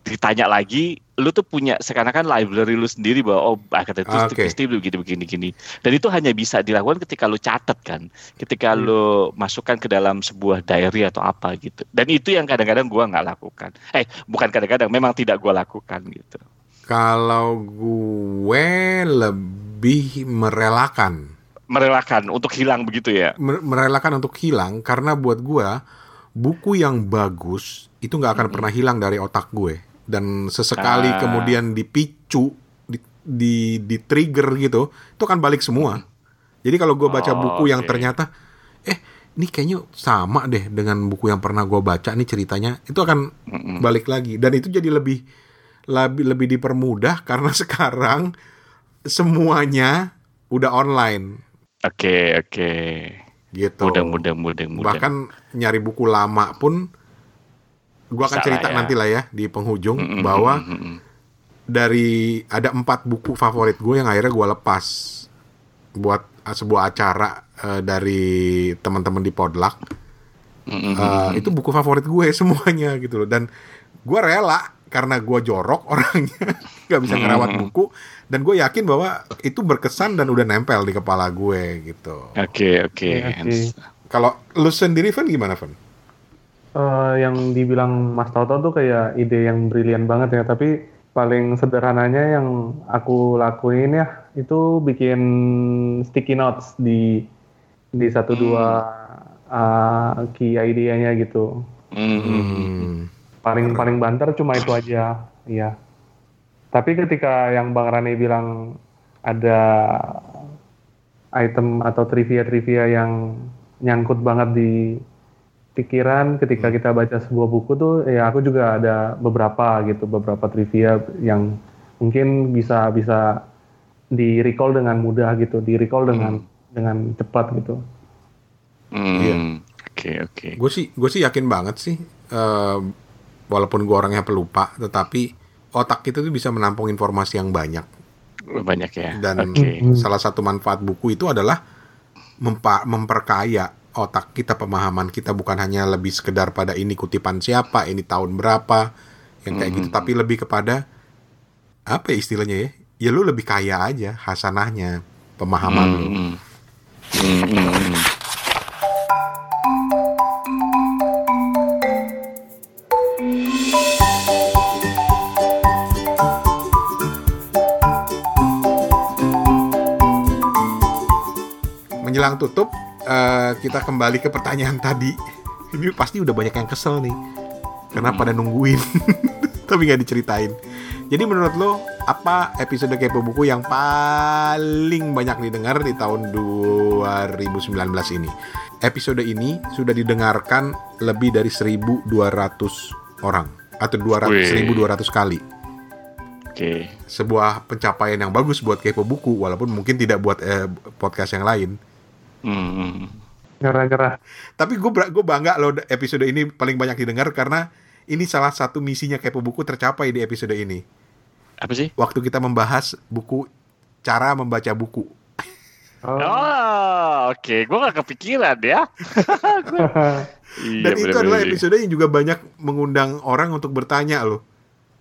ditanya lagi lu tuh punya seakan-akan library lu sendiri bahwa oh Agatha Oke. Christie begini begini gini. Dan itu hanya bisa dilakukan ketika lu catat kan. Ketika Hmm. lu masukkan ke dalam sebuah diary atau apa gitu. Dan itu yang kadang-kadang gua nggak lakukan. Eh bukan kadang-kadang memang tidak gua lakukan gitu. Kalau gue lebih merelakan. Merelakan untuk hilang begitu ya? Mer- merelakan untuk hilang karena buat gua buku yang bagus itu nggak akan pernah hilang dari otak gue dan sesekali Ah. kemudian dipicu di, di di trigger gitu itu akan balik semua jadi kalau gue baca Oh, buku yang ternyata eh ini kayaknya sama deh dengan buku yang pernah gue baca nih ceritanya itu akan Mm-mm. balik lagi dan itu jadi lebih lebih lebih dipermudah karena sekarang semuanya udah online Oke oke. gitu Mudah mudah mudah mudah. bahkan nyari buku lama pun gua akan cerita ya. nanti lah ya di penghujung Mm-mm, bahwa mm-mm, mm-mm. dari ada empat buku favorit gue yang akhirnya gua lepas buat uh, sebuah acara uh, dari teman-teman di Podluck Mm-mm, Uh, mm-mm. itu buku favorit gue semuanya gitu loh dan gue rela karena gue jorok orangnya nggak bisa ngerawat Mm. buku dan gue yakin bahwa itu berkesan dan udah nempel di kepala gue gitu Oke oke. Oke, oke. kalau lu sendiri Van gimana Van? Eh, yang dibilang Mas Toto tuh kayak ide yang brilian banget ya, tapi paling sederhananya yang aku lakuin ya itu bikin sticky notes di di satu dua uh, key idenya gitu. Hmm. Hmm. Paling paling banter cuma itu aja, iya. Tapi ketika yang Bang Rani bilang ada item atau trivia-trivia yang nyangkut banget di pikiran ketika kita baca sebuah buku tuh ya aku juga ada beberapa gitu beberapa trivia yang mungkin bisa bisa di recall dengan mudah gitu di recall dengan dengan cepat gitu Hmm. Iya. Oke oke. Gue sih gue sih yakin banget sih eh, walaupun gue orangnya pelupa tetapi otak kita tuh bisa menampung informasi yang banyak Banyak ya. dan Oke. salah satu manfaat buku itu adalah mempa- memperkaya otak kita pemahaman kita bukan hanya lebih sekedar pada ini kutipan siapa ini tahun berapa yang kayak gitu tapi lebih kepada apa ya istilahnya ya ya lu lebih kaya aja hasanahnya pemahaman lu Hmm. Hmm, hmm, hmm. menjelang tutup eh, kita kembali ke pertanyaan tadi. Ini pasti udah banyak yang kesel nih. Karena pada nungguin. Tapi nggak diceritain. Jadi menurut lo apa episode kepo buku yang paling banyak didengar di tahun 2019 ini? Episode ini sudah didengarkan lebih dari 1200 orang. Atau 200 Wih. 1200 kali. Oke. sebuah pencapaian yang bagus buat kepo buku walaupun mungkin tidak buat eh, podcast yang lain Hmm, hmm. nyerah-nyerah Tapi gue gue bangga loh episode ini paling banyak didengar karena ini salah satu misinya kepo buku tercapai di episode ini. Apa sih? Waktu kita membahas buku cara membaca buku. oh, Oh, oke. Gue gak kepikiran ya. Iya, Dan itu adalah episode yang juga banyak mengundang orang untuk bertanya loh.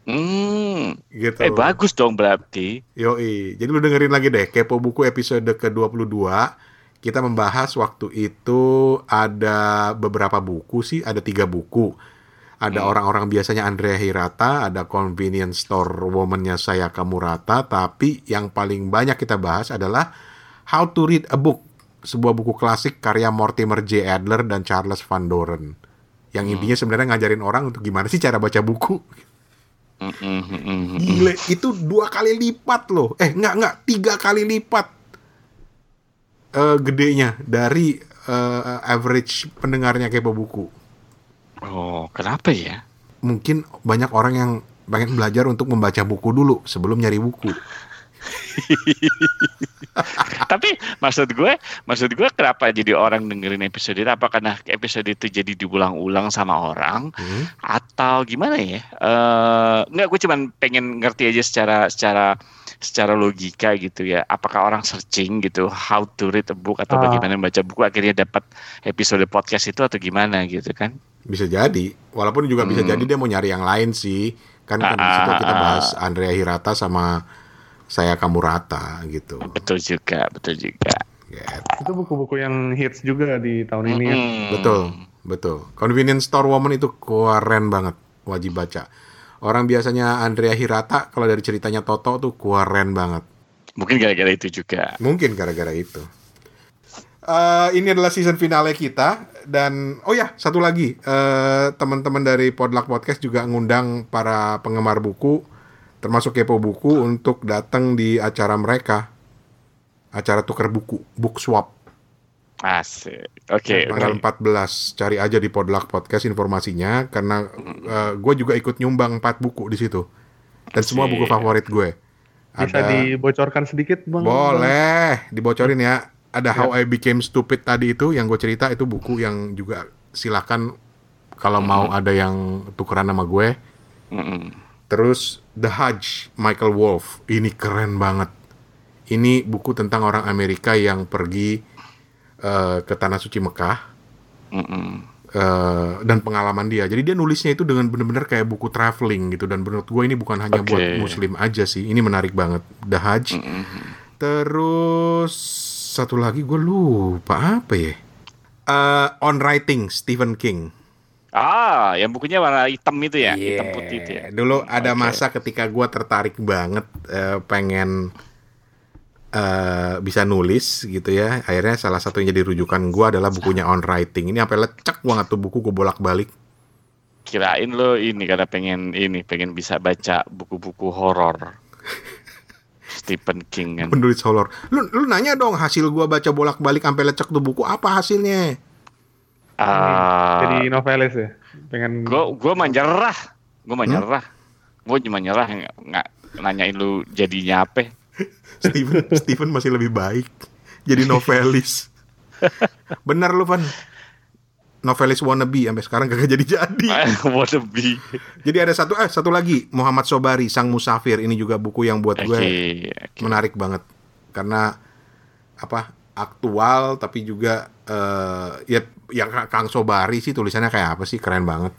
Hmm. Gitu. Eh bagus dong berarti. Yoi. Jadi lu dengerin lagi deh kepo buku episode ke-22. Kita membahas waktu itu ada beberapa buku sih, ada tiga buku. Ada orang-orang biasanya Andrea Hirata, ada convenience store woman-nya saya Kamurata, tapi yang paling banyak kita bahas adalah How to Read a Book, sebuah buku klasik karya Mortimer J. Adler dan Charles Van Doren. Yang intinya sebenarnya ngajarin orang untuk gimana sih cara baca buku. Hmm, hmm, hmm, hmm, hmm. Gile, itu dua kali lipat loh. Eh, enggak, enggak. Tiga kali lipat eh gedenya dari eh, average pendengarnya kepo buku. Oh, kenapa ya? Mungkin banyak orang yang pengen belajar untuk membaca buku dulu sebelum nyari buku. Tapi maksud gue, maksud gue kenapa jadi orang dengerin episode itu? Apa karena episode itu jadi diulang-ulang sama orang? Hmm. Atau gimana ya? Eh nggak, gue cuman pengen ngerti aja secara secara secara logika gitu ya. Apakah orang searching gitu how to read a book atau Ah. bagaimana membaca buku akhirnya dapat episode podcast itu atau gimana gitu kan? Bisa jadi. Walaupun juga bisa Hmm. jadi dia mau nyari yang lain sih. Kan kan di situ kita Ah. bahas Andrea Hirata sama saya Kamurata gitu. Betul juga, betul juga. Gitu. itu buku-buku yang hits juga di tahun ini ya. Hmm. Betul, betul. Convenience Store Woman itu keren banget, wajib baca. Orang biasanya Andrea Hirata kalau dari ceritanya Toto tuh keren banget. Mungkin gara-gara itu juga. Mungkin gara-gara itu. Eh, ini adalah season finale kita dan oh ya satu lagi eh, teman-teman dari Podluck Podcast juga ngundang para penggemar buku termasuk kepo buku untuk datang di acara mereka acara tukar buku book swap Asik. Oke. tanggal oke. 14 cari aja di Podluck Podcast informasinya karena gue juga ikut nyumbang 4 buku di situ dan semua Asik. buku favorit gue Bisa ada dibocorkan sedikit bang? boleh dibocorin ya ada How I Became Stupid tadi itu yang gue cerita itu buku yang juga silakan kalau mau ada yang tukeran sama gue Mm-mm. terus The Hajj Michael Wolff ini keren banget ini buku tentang orang Amerika yang pergi eh, ke tanah suci Mekah Mm-mm. eh, dan pengalaman dia. Jadi dia nulisnya itu dengan benar-benar kayak buku traveling gitu dan menurut gue ini bukan hanya Oke. buat muslim aja sih. Ini menarik banget. The Hajj. Mm-mm. Terus satu lagi gue lupa apa ya? Eh, On Writing Stephen King. Ah, yang bukunya warna hitam itu ya, Iya. hitam putih itu ya. Dulu ada Oke. masa ketika gua tertarik banget eh, pengen eh, bisa nulis gitu ya. Akhirnya salah satu yang jadi rujukan gua adalah bukunya on writing. Ini sampai lecek banget tuh buku gue bolak-balik. Kirain lo ini karena pengen ini, pengen bisa baca buku-buku horor. Stephen King kan. Penulis horor. Lu lu nanya dong hasil gua baca bolak-balik sampai lecek tuh buku apa hasilnya? Ah, Jadi novelis ya. Pengen gue gue mah nyerah, gue Hmm? mah nyerah, gue cuma nyerah nggak nggak nanyain lu jadinya apa. Steven Steven masih lebih baik jadi novelis. Bener lu Van. Novelis wannabe sampai sekarang kagak jadi-jadi. What a be. Jadi ada satu eh satu lagi Muhammad Sobari Sang Musafir ini juga buku yang buat gue oke. menarik banget karena apa aktual tapi juga eh ya yang Kang Sobari sih tulisannya kayak apa sih keren banget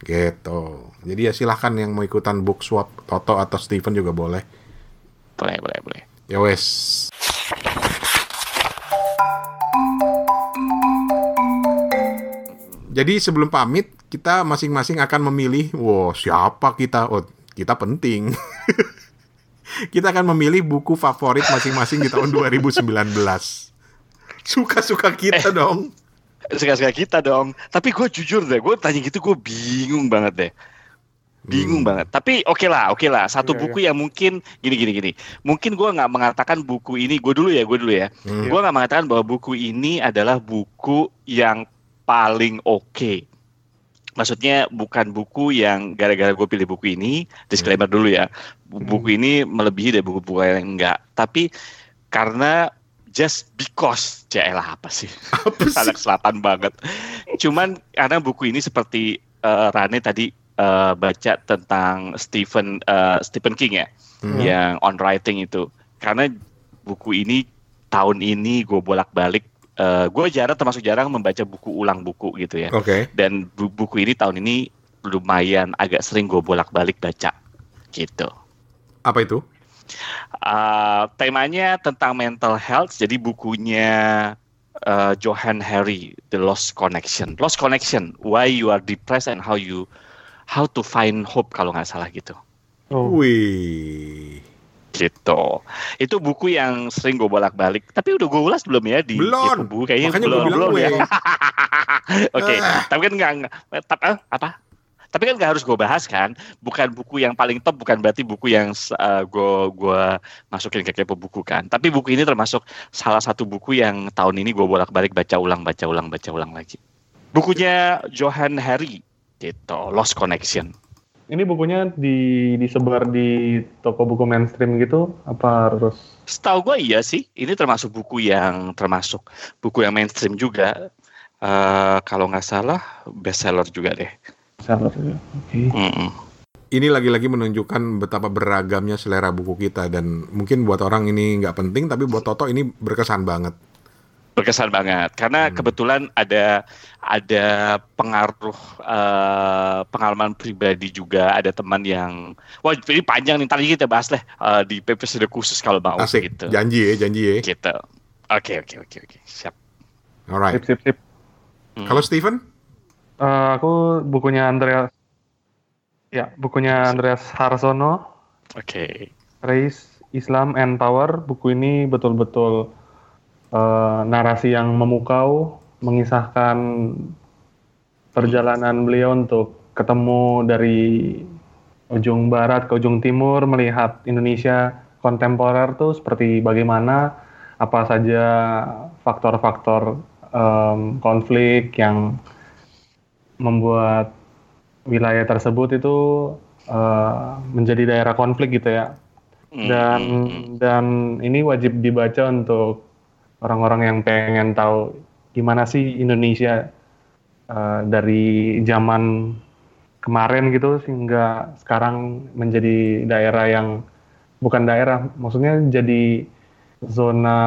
gitu. Jadi ya silahkan yang mau ikutan book swap Toto atau Steven juga boleh. Boleh boleh boleh. Ya wes. Jadi sebelum pamit kita masing-masing akan memilih, wow siapa kita? Oh kita penting. kita akan memilih buku favorit masing-masing di tahun 2019. Suka-suka kita dong. Suka-suka kita dong. Tapi gue jujur deh, gue tanya gitu gue bingung banget deh. Bingung Hmm. banget. Tapi oke lah, oke lah. Satu Iya, buku yang mungkin gini gini gini. Mungkin gue nggak mengatakan buku ini. Gue dulu ya, gue dulu ya. Hmm. Gue nggak mengatakan bahwa buku ini adalah buku yang paling oke. Maksudnya bukan buku yang gara-gara gue pilih buku ini, disclaimer dulu ya. Buku ini melebihi dari buku-buku yang enggak. Tapi karena just because, Jaelah apa sih? Apa sih? Anak selatan banget. Cuman karena buku ini seperti eh, Rane tadi eh, baca tentang Stephen eh, Stephen King ya, Hmm. yang on writing itu. Karena buku ini tahun ini gue bolak-balik. eh, gue jarang termasuk jarang membaca buku ulang buku gitu ya. Oke. Dan bu- buku ini tahun ini lumayan agak sering gue bolak-balik baca gitu. Apa itu? Uh, temanya tentang mental health. Jadi bukunya uh, Johan Harry, The Lost Connection. Lost Connection, Why You Are Depressed and How You How to Find Hope kalau nggak salah gitu. Oh, Wih. Gitu. Itu buku yang sering gue bolak-balik. Tapi udah gue ulas belum ya di Belum. Buku kayaknya Makanya gue belum belum ya. Oke, Ah. tapi kan nggak eh, apa? Tapi kan nggak harus gue bahas kan. Bukan buku yang paling top, bukan berarti buku yang gue gua masukin ke kepo buku kan. Tapi buku ini termasuk salah satu buku yang tahun ini gue bolak-balik baca ulang, baca ulang, baca ulang lagi. Bukunya Johan Harry, gitu, Lost Connection. ini bukunya di disebar di toko buku mainstream gitu apa harus Setahu gue iya sih, ini termasuk buku yang termasuk buku yang mainstream juga. Eh, kalau nggak salah bestseller juga deh. seller ya? Oke. Mm-mm. Ini lagi-lagi menunjukkan betapa beragamnya selera buku kita dan mungkin buat orang ini nggak penting tapi buat Toto ini berkesan banget. Berkesan banget karena Hmm. kebetulan ada ada pengaruh eh, pengalaman pribadi juga ada teman yang wah ini panjang nih tadi kita bahas lah eh, di episode khusus kalau mau Asik. gitu Janji ya, janji ya. gitu oke oke oke oke siap Alright. Sip sip sip. Hmm. Kalau Steven? Eh, aku bukunya Andreas ya bukunya Andreas Harsono oke Race Islam and Power buku ini betul-betul eh, narasi yang memukau mengisahkan perjalanan beliau untuk ketemu dari ujung barat ke ujung timur melihat Indonesia kontemporer tuh seperti bagaimana apa saja faktor-faktor em, konflik yang membuat wilayah tersebut itu eh, menjadi daerah konflik gitu ya Hmm, dan hmm, hmm. dan ini wajib dibaca untuk orang-orang yang pengen tahu gimana sih Indonesia eh, dari zaman kemarin gitu sehingga sekarang menjadi daerah yang bukan daerah maksudnya jadi zona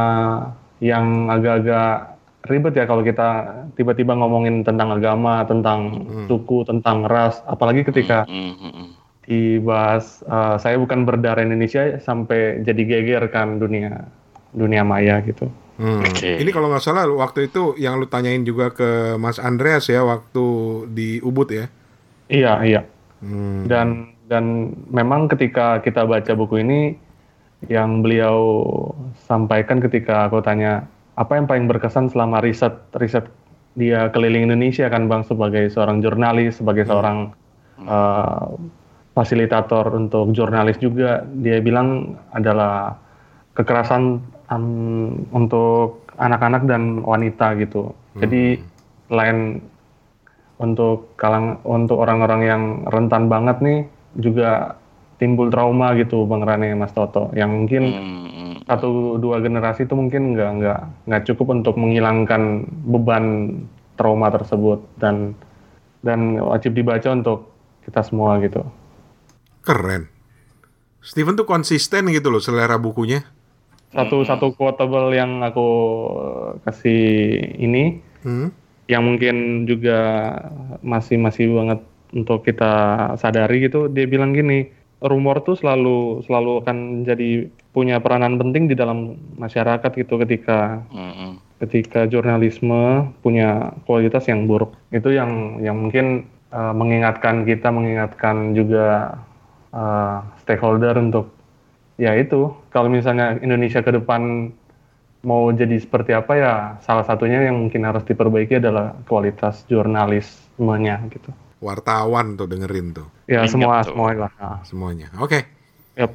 yang agak-agak ribet ya kalau kita tiba-tiba ngomongin tentang agama tentang Hmm. suku tentang ras apalagi ketika hmm. dibahas eh, saya bukan berdarah Indonesia sampai jadi geger kan dunia dunia maya gitu. Hmm. Oke. Ini kalau nggak salah waktu itu yang lu tanyain juga ke Mas Andreas ya waktu di Ubud ya. Iya, iya. Hmm. Dan dan memang ketika kita baca buku ini yang beliau sampaikan ketika aku tanya apa yang paling berkesan selama riset riset dia keliling Indonesia kan Bang sebagai seorang jurnalis, sebagai seorang uh, fasilitator untuk jurnalis juga dia bilang adalah kekerasan um, untuk anak-anak dan wanita gitu. Jadi selain untuk kalang untuk orang-orang yang rentan banget nih juga timbul trauma gitu Bang Rane Mas Toto yang mungkin Hmm. satu dua generasi itu mungkin nggak nggak nggak cukup untuk menghilangkan beban trauma tersebut dan dan wajib dibaca untuk kita semua gitu. Keren. Steven tuh konsisten gitu loh selera bukunya. Satu satu quotable yang aku kasih ini Hmm. yang mungkin juga masih masih banget untuk kita sadari gitu dia bilang gini rumor tuh selalu selalu akan jadi punya peranan penting di dalam masyarakat gitu ketika Hmm. ketika jurnalisme punya kualitas yang buruk itu yang yang mungkin uh, mengingatkan kita mengingatkan juga uh, stakeholder untuk ya itu kalau misalnya Indonesia ke depan mau jadi seperti apa ya salah satunya yang mungkin harus diperbaiki adalah kualitas jurnalismenya gitu Wartawan tuh dengerin tuh ya Ingat semua tuh. semua lah Ah, semuanya. Oke. yep.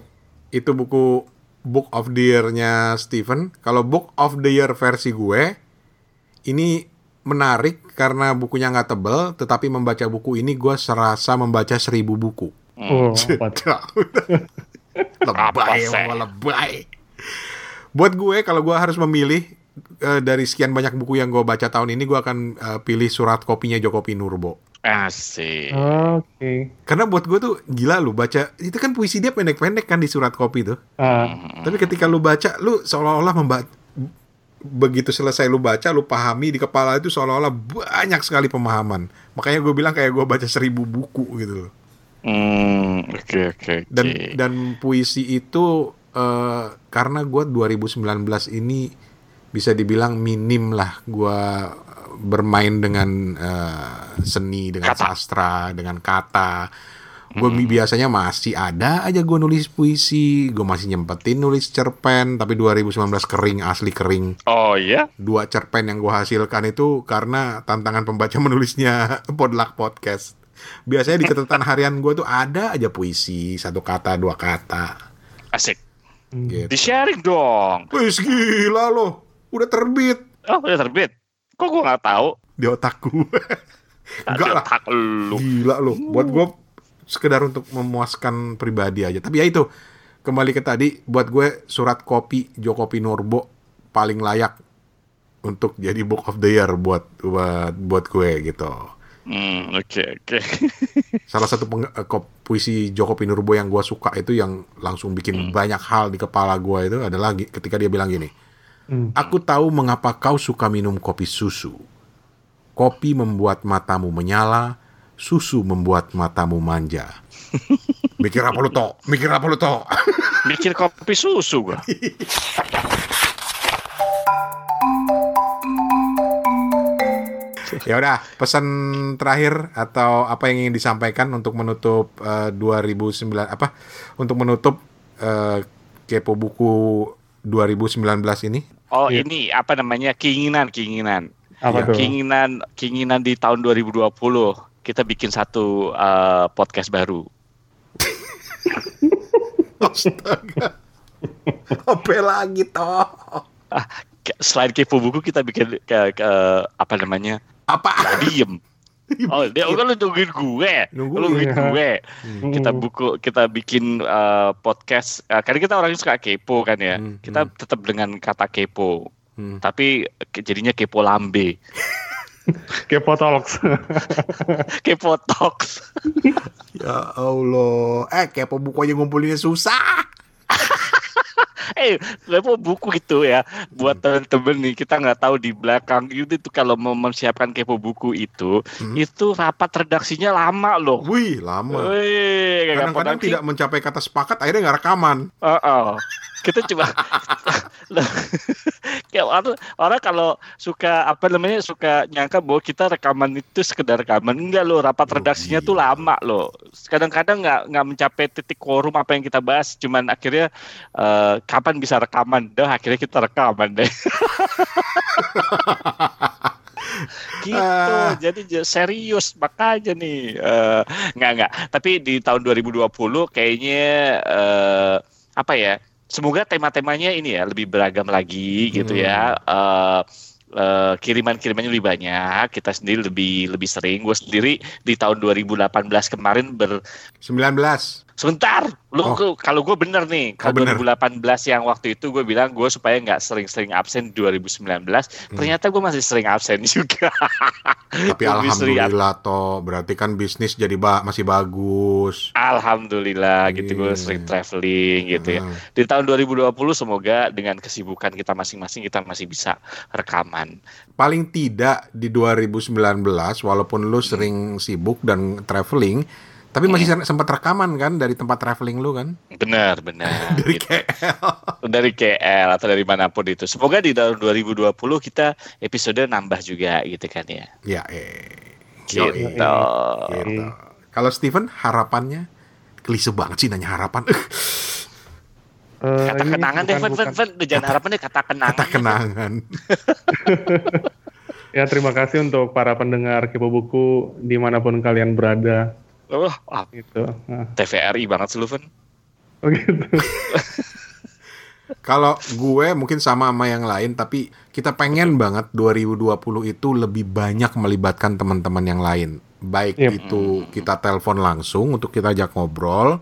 Itu buku Book of the Year-nya Steven. Kalau Book of the Year versi gue, ini menarik karena bukunya nggak tebel, tetapi membaca buku ini gue serasa membaca seribu buku. Oh? lebay, emang lebay. Buat gue, kalau gue harus memilih eh, dari sekian banyak buku yang gue baca tahun ini, gue akan eh, pilih surat kopinya Joko Pinurbo. Asik. Oke. Karena buat gue tuh gila lu baca itu kan puisi dia pendek-pendek kan di surat kopi tuh. Ah, Tapi ketika lu baca, lu seolah-olah membaca begitu selesai lu baca, lu pahami di kepala itu seolah-olah banyak sekali pemahaman. Makanya gue bilang kayak gue baca seribu buku gitu loh. Hmm, oke oke Dan oke. dan puisi itu eh, karena gue 2019 ini bisa dibilang minim lah gue bermain dengan eh, seni, dengan Kata. sastra, dengan kata. Gue biasanya masih ada aja gue nulis puisi, gue masih nyempetin nulis cerpen, tapi 2019 kering, asli kering. Oh iya? Dua cerpen yang gue hasilkan itu karena tantangan pembaca menulisnya Podluck Podcast. Biasanya di catatan harian gue tuh ada aja puisi, satu kata, dua kata. Asik. Gitu. Di sharing dong. Wih, gila loh. Udah terbit Oh udah terbit. Kok gue nggak tahu? di otak gue. Enggak lah. otak lu. Gila loh. Buat gue sekedar untuk memuaskan pribadi aja. Tapi ya itu. Kembali ke tadi. Buat gue surat kopi Joko Pinurbo paling layak untuk jadi book of the year buat buat buat gue gitu. Hmm, oke oke. Salah satu peng- eh, puisi Joko Pinurbo yang gue suka itu yang langsung bikin banyak hal di kepala gue itu adalah ketika dia bilang gini. Hmm. Aku tahu mengapa kau suka minum kopi susu. Kopi membuat matamu menyala, susu membuat matamu manja. Mikir apa lu toh? Mikir apa lu toh? Mikir kopi susu gua. ya udah, pesan terakhir atau apa yang ingin disampaikan untuk menutup eh, 2009 apa? Untuk menutup eh, kepo buku 2019 ini? Oh Iya. ini apa namanya keinginan keinginan. Apa tuh? Keinginan keinginan di tahun 2020 kita bikin satu eh, podcast baru. Astaga. Apa lagi toh? Ah, selain kepo buku kita bikin ke, ke- apa namanya? Apa? Nah, diem. Oh, dia kan lu nungguin gue. Nungguin. Lu nungguin gue. Hmm. Kita buku kita bikin eh, podcast eh, karena kita orangnya suka kepo kan ya. Hmm, Kita hmm. tetap dengan kata kepo. Hmm. Tapi jadinya kepo lambe. Kepo Talks. kepo talks. Ya Allah. Eh, kepo buku aja ngumpulinnya susah. eh, kepo buku itu ya buat temen-temen nih kita nggak tahu di belakang itu tuh kalau mau mempersiapkan kepo buku itu Hmm. itu rapat redaksinya lama loh. Wih, lama. Kadang-kadang tidak mencapai kata sepakat, akhirnya nggak rekaman. Oh, oh. Kita coba ya orang, orang kalau suka apa namanya suka nyangka bahwa kita rekaman itu sekedar rekaman. Enggak loh rapat Oh, redaksinya iya. tuh lama loh. Kadang-kadang nggak nggak mencapai titik quorum apa yang kita bahas. Cuman akhirnya eh, kapan bisa rekaman? Dah akhirnya kita rekaman deh. Gitu. Ah. jadi serius. Makanya nih eh, nggak nggak. Tapi di tahun 2020 kayaknya eh, apa ya semoga tema-temanya ini ya lebih beragam lagi gitu Hmm. ya Eh, eh, kiriman-kirimannya lebih banyak kita sendiri lebih lebih sering gue sendiri di tahun 2018 kemarin ber 19. Sebentar lu Oh. kalau gue bener nih Oh, kalau bener. 2018 yang waktu itu gue bilang gue supaya nggak sering-sering absen 2019 Hmm. ternyata gue masih sering absen juga Tapi alhamdulillah toh berarti kan bisnis jadi ba masih bagus. Alhamdulillah gitu gue sering traveling gitu ya. Hmm. Di tahun 2020 semoga dengan kesibukan kita masing-masing kita masih bisa rekaman. Paling tidak di 2019 walaupun lu sering sibuk dan traveling, tapi masih Hmm. sempat rekaman kan dari tempat traveling lu kan? Benar, benar. Dari Gitu. KL. Dari KL atau dari mana pun itu. Semoga di tahun 2020 kita episode nambah juga gitu kan ya. Ya, eh. Gitu. Gitu. Kalau Steven harapannya klise banget sih nanya harapan. Eh, Kata kenangan deh, Fen, Fen, Fen. Jangan harapan deh, kata kenangan. Kata kenangan. Ya terima kasih untuk para pendengar Kepo Buku di mana pun kalian berada Oh, ah, gitu. Nah, TVRI banget sih lu, Fen. oh gitu. Kalau gue mungkin sama sama yang lain, tapi kita pengen banget 2020 itu lebih banyak melibatkan teman-teman yang lain. Baik Yep. itu kita telepon langsung untuk kita ajak ngobrol,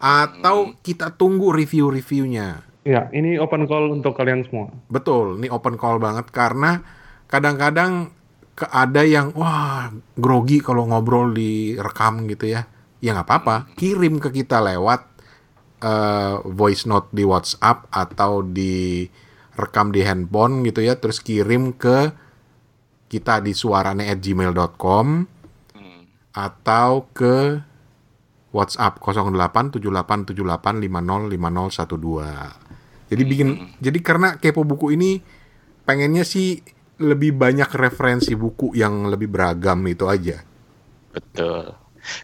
atau kita tunggu review-reviewnya. Ya ini open call untuk kalian semua. Betul, ini open call banget karena kadang-kadang ada yang wah grogi kalau ngobrol direkam gitu ya. Ya nggak apa-apa, kirim ke kita lewat eh, voice note di WhatsApp atau di rekam di handphone gitu ya, terus kirim ke kita di suarane@gmail.com Hmm. atau ke WhatsApp 087878505012. Jadi bikin jadi karena kepo buku ini pengennya sih lebih banyak referensi buku yang lebih beragam itu aja. Betul.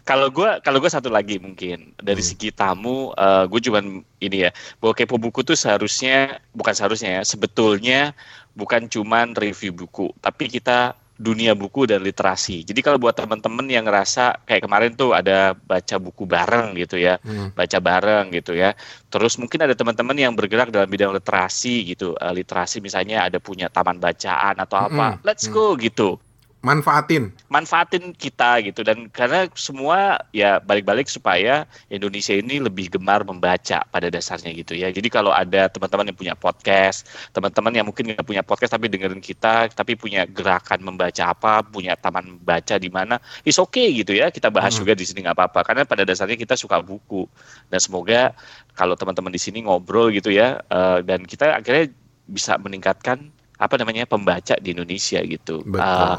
Kalau gua kalau gua satu lagi mungkin dari Hmm. segi tamu, gue cuman ini ya bahwa kepo buku tuh seharusnya bukan seharusnya ya sebetulnya bukan cuman review buku, tapi kita dunia buku dan literasi. Jadi kalau buat teman-teman yang ngerasa kayak kemarin tuh ada baca buku bareng gitu ya, Hmm. baca bareng gitu ya. Terus mungkin ada teman-teman yang bergerak dalam bidang literasi gitu. Eh, literasi misalnya ada punya taman bacaan atau apa. Mm-mm. Let's go gitu Manfaatin. manfaatin kita gitu. Dan karena semua ya balik-balik supaya Indonesia ini lebih gemar membaca pada dasarnya gitu ya. Jadi kalau ada teman-teman yang punya podcast teman-teman yang mungkin nggak punya podcast tapi dengerin kita tapi punya gerakan membaca apa punya taman baca di mana is okay gitu ya. Kita bahas Hmm. juga di sini nggak apa-apa. Karena pada dasarnya kita suka buku. Dan semoga kalau teman-teman di sini ngobrol gitu ya eh, dan kita akhirnya bisa meningkatkan apa namanya pembaca di Indonesia gitu. Betul. Ah,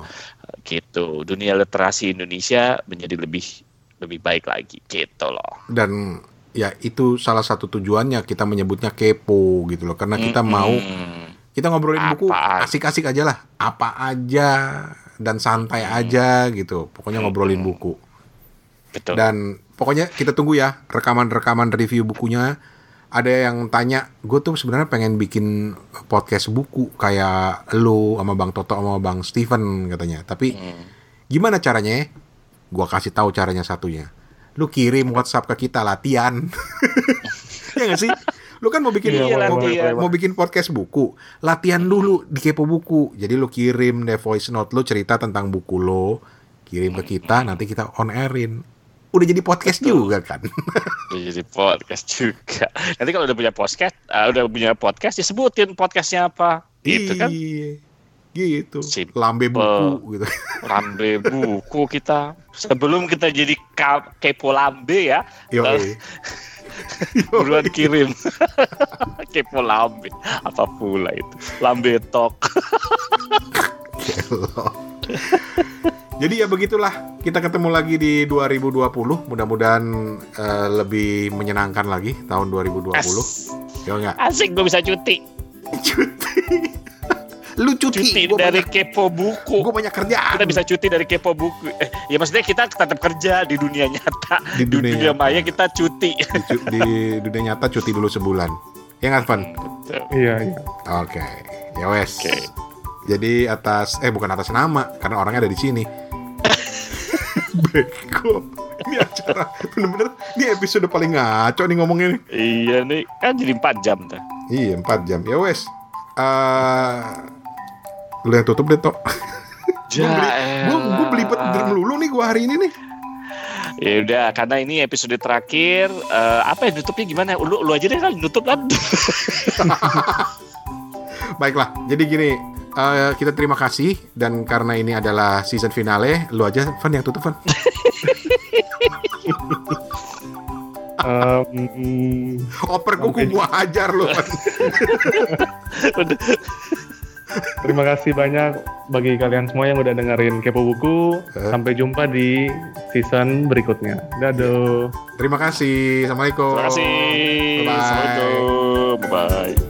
gitu. Dunia literasi Indonesia menjadi lebih lebih baik lagi gitu loh. Dan ya itu salah satu tujuannya kita menyebutnya kepo gitu loh. Karena kita mau Mm-mm. kita ngobrolin buku Apa? aja. asik-asik aja lah. Apa aja dan santai Hmm. aja gitu. Pokoknya ngobrolin buku. Betul. Dan pokoknya kita tunggu ya rekaman-rekaman review bukunya ada yang tanya gue tuh sebenarnya pengen bikin podcast buku kayak lo sama bang Toto sama bang Steven katanya. Tapi Hmm. gimana caranya gue kasih tahu caranya satunya. Lu kirim WhatsApp ke kita latihan. Ya gak sih? Lu kan mau bikin Iya, mau, latihan. mau bikin podcast buku latihan dulu di kepo buku. Jadi lu kirim deh voice note lu cerita tentang buku lo kirim ke kita nanti kita on airin udah jadi podcast juga kan? Udah jadi podcast juga. Nanti kalau udah punya podcast ah, udah punya podcast ya sebutin podcastnya apa. Gitu kan? Iya, gitu. Simple. lambe buku gitu. Lambe buku kita. Sebelum kita jadi kepo lambe ya. Yo, buruan kirim. Kepo lambe. Apa pula itu? Lambe talk Jadi ya begitulah kita ketemu lagi di 2020 mudah-mudahan eh, lebih menyenangkan lagi tahun 2020 As- ya enggak asik gue bisa cuti cuti Lu cuti, cuti gua dari banyak, kepo buku. gua banyak kerjaan. Kita bisa cuti dari kepo buku. Eh, ya maksudnya kita tetap kerja di dunia nyata. Di dunia dunia nyata. maya kita cuti. di, cu- di dunia nyata cuti dulu sebulan. Ya nggak, Van? Iya, iya. Oke, ya wes. Oke. Jadi atas eh bukan atas nama karena orangnya ada di sini. Beko. Ini acara bener-bener ini episode paling ngaco nih ngomongnya nih. Iya nih, kan jadi 4 jam tuh. Iya 4 jam. Ya wes. Eh lu yang tutup deh tok. Ya Gue gue belibet elah. melulu nih gue hari ini nih. Ya udah, karena ini episode terakhir, eh, apa ya nutupnya gimana? Lu, lu aja deh kan nutup kan. Baiklah. Jadi gini. Eh, kita terima kasih dan karena ini adalah season finale, lu aja Van yang tutup Van. Em, Oper kuku gua hajar lu. Terima kasih banyak bagi kalian semua yang udah dengerin Kepo Buku. Eh. Sampai jumpa di season berikutnya. Dadah. Terima kasih. Assalamualaikum. Terima kasih. Bye-bye. Assalamualaikum. Bye-bye.